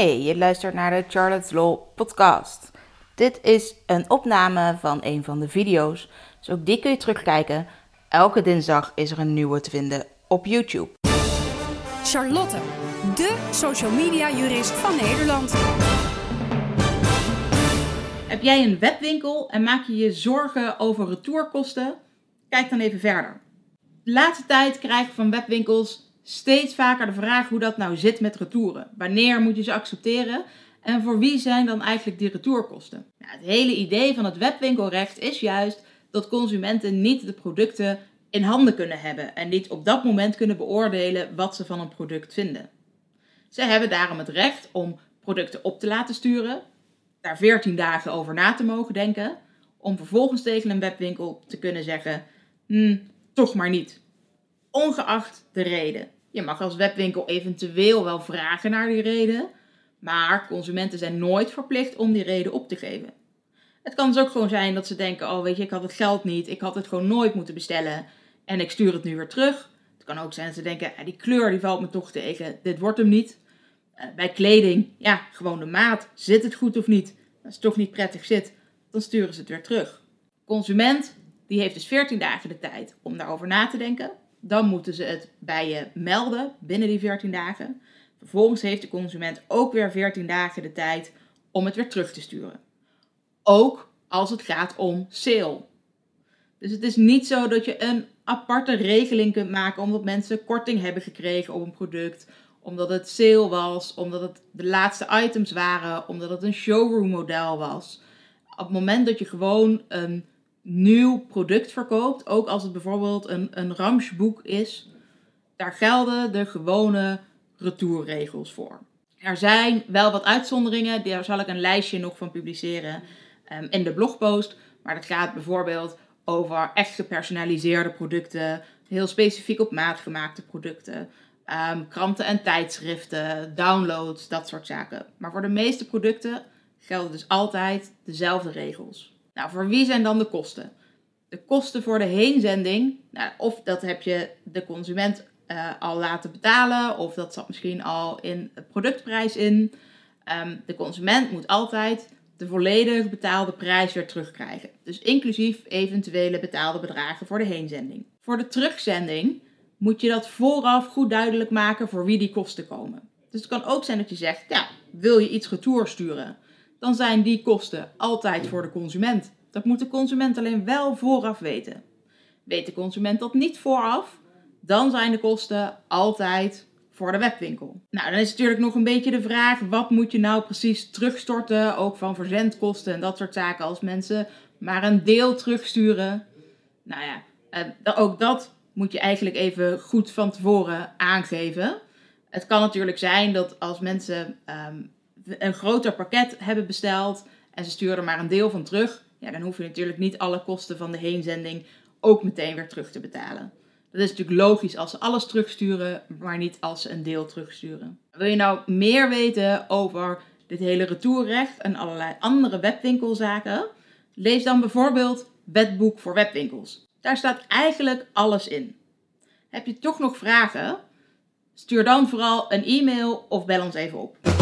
Hey, je luistert naar de Charlotte's Law podcast. Dit is een opname van een van de video's, dus ook die kun je terugkijken. Elke dinsdag is er een nieuwe te vinden op YouTube. Charlotte, de social media jurist van Nederland. Heb jij een webwinkel en maak je je zorgen over retourkosten? Kijk dan even verder. De laatste tijd krijg ik van webwinkels steeds vaker de vraag hoe dat nou zit met retouren. Wanneer moet je ze accepteren en voor wie zijn dan eigenlijk die retourkosten? Nou, het hele idee van het webwinkelrecht is juist dat consumenten niet de producten in handen kunnen hebben en niet op dat moment kunnen beoordelen wat ze van een product vinden. Ze hebben daarom het recht om producten op te laten sturen, daar 14 dagen over na te mogen denken, om vervolgens tegen een webwinkel te kunnen zeggen: hm, toch maar niet. Ongeacht de reden. Je mag als webwinkel eventueel wel vragen naar die reden, maar consumenten zijn nooit verplicht om die reden op te geven. Het kan dus ook gewoon zijn dat ze denken: oh weet je, ik had het geld niet, ik had het gewoon nooit moeten bestellen en ik stuur het nu weer terug. Het kan ook zijn dat ze denken: die kleur die valt me toch tegen, dit wordt hem niet. Eh, bij kleding, ja, gewoon de maat, zit het goed of niet? Als het toch niet prettig zit, dan sturen ze het weer terug. Consument, die heeft dus 14 dagen de tijd om daarover na te denken. Dan moeten ze het bij je melden binnen die 14 dagen. Vervolgens heeft de consument ook weer 14 dagen de tijd om het weer terug te sturen. Ook als het gaat om sale. Dus het is niet zo dat je een aparte regeling kunt maken omdat mensen korting hebben gekregen op een product, omdat het sale was, omdat het de laatste items waren, omdat het een showroom model was. Op het moment dat je gewoon een nieuw product verkoopt, ook als het bijvoorbeeld een, een ramsboek is, daar gelden de gewone retourregels voor. Er zijn wel wat uitzonderingen, daar zal ik een lijstje nog van publiceren um, in de blogpost. Maar dat gaat bijvoorbeeld over echt gepersonaliseerde producten, heel specifiek op maat gemaakte producten, um, kranten en tijdschriften, downloads, dat soort zaken. Maar voor de meeste producten gelden dus altijd dezelfde regels. Nou, voor wie zijn dan de kosten? De kosten voor de heenzending, nou, of dat heb je de consument uh, al laten betalen, of dat zat misschien al in de productprijs in. Um, de consument moet altijd de volledig betaalde prijs weer terugkrijgen. Dus inclusief eventuele betaalde bedragen voor de heenzending. Voor de terugzending moet je dat vooraf goed duidelijk maken voor wie die kosten komen. Dus het kan ook zijn dat je zegt, ja, wil je iets retour sturen? Dan zijn die kosten altijd voor de consument. Dat moet de consument alleen wel vooraf weten. Weet de consument dat niet vooraf, dan zijn de kosten altijd voor de webwinkel. Nou, dan is natuurlijk nog een beetje de vraag: wat moet je nou precies terugstorten? Ook van verzendkosten en dat soort zaken. Als mensen maar een deel terugsturen. Nou ja, eh, ook dat moet je eigenlijk even goed van tevoren aangeven. Het kan natuurlijk zijn dat als mensen ehm, een groter pakket hebben besteld en ze sturen er maar een deel van terug, ja, dan hoef je natuurlijk niet alle kosten van de heenzending ook meteen weer terug te betalen. Dat is natuurlijk logisch als ze alles terugsturen, maar niet als ze een deel terugsturen. Wil je nou meer weten over dit hele retourrecht en allerlei andere webwinkelzaken? Lees dan bijvoorbeeld Wetboek voor webwinkels. Daar staat eigenlijk alles in. Heb je toch nog vragen? Stuur dan vooral een e-mail of bel ons even op.